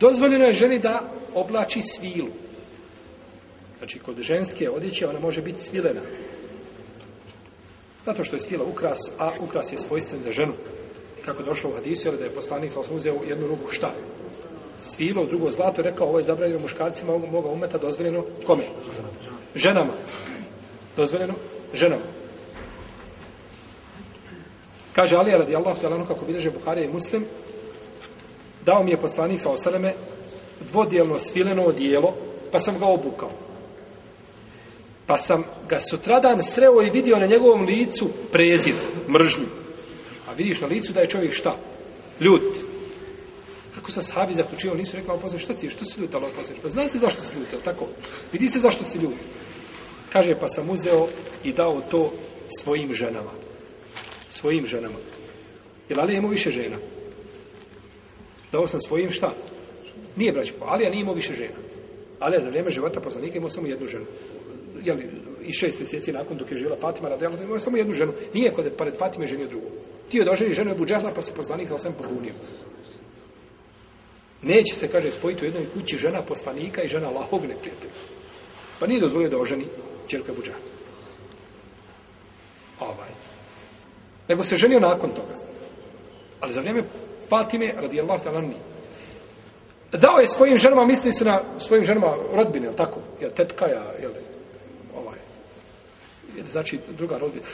dozvoljeno je ženi da oblači svilu. Znači, kod ženske odjeće ona može biti svilena. Zato što je svila ukras, a ukras je svojstven za ženu. Kako je došlo u hadisu, je da je poslanik sa uzeo jednu ruku šta? Svilo, drugo zlato, rekao, ovo je zabranjeno muškarcima, moga umeta, dozvoljeno kome? Ženama. Dozvoljeno ženama. Kaže Ali radijallahu ta'ala kako bilježe Buharija i Muslim, dao mi je poslanik sa osaleme dvodijelno svileno odijelo, pa sam ga obukao. Pa sam ga sutradan sreo i vidio na njegovom licu prezir, mržnju. A vidiš na licu da je čovjek šta? Ljut. Kako sa sahabi zaključio, nisu rekao, pa šta ti je, što si ljut, Allah pa pa znaj se zašto si ljut, tako? Vidi se zašto si ljut. Kaže, pa sam uzeo i dao to svojim ženama. Svojim ženama. Jel ali imamo više žena? dao sam svojim šta? Nije braći po pa Alija, nije imao više žena. Alija za vrijeme života poslanika imao samo jednu ženu. Jeli, I šest mjeseci nakon dok je živjela Fatima, radila, imao samo jednu ženu. Nije kod je pored Fatime ženio drugu. Ti je doželi ženu je buđahla, pa se poslanik za osam pobunio. Neće se, kaže, spojiti u jednoj kući žena poslanika i žena lahog neprijatelja. Pa nije dozvolio da oženi čerka buđahla. Ovaj. Nego se ženio nakon toga. Ali za vrijeme Fatime, radi Allah, dao je svojim ženama, misli se na svojim ženama rodbine, je tako? Je tetka, ja, je li, ovaj, je li, znači druga rodbina,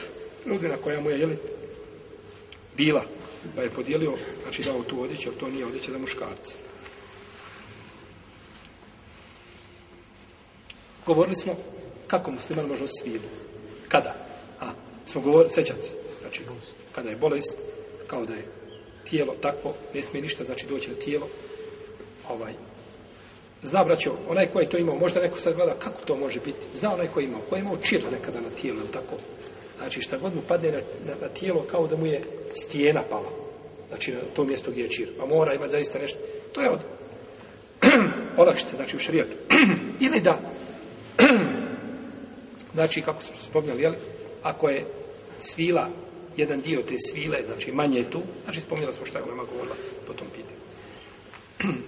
rodbina koja mu je, je li, bila, pa je podijelio, znači dao tu odjeću, to nije odjeća za muškarca. Govorili smo kako musliman može osvijeti. Kada? A, smo govorili, sećat se. Znači, kada je bolest, kao da je tijelo tako ne smije ništa znači doći na tijelo ovaj zna braćo onaj ko je to imao možda neko sad gleda kako to može biti zna onaj ko je imao ko je imao čir nekada na tijelo tako znači šta god mu padne na, na, na tijelo kao da mu je stijena pala znači na to mjesto gdje je čir pa mora ima zaista nešto to je od olakšice znači u šarijetu ili da znači kako smo spomnjali jel? ako je svila jedan dio te svile, znači manje je tu, znači spominjala smo šta je ulema govorila po tom pitanju.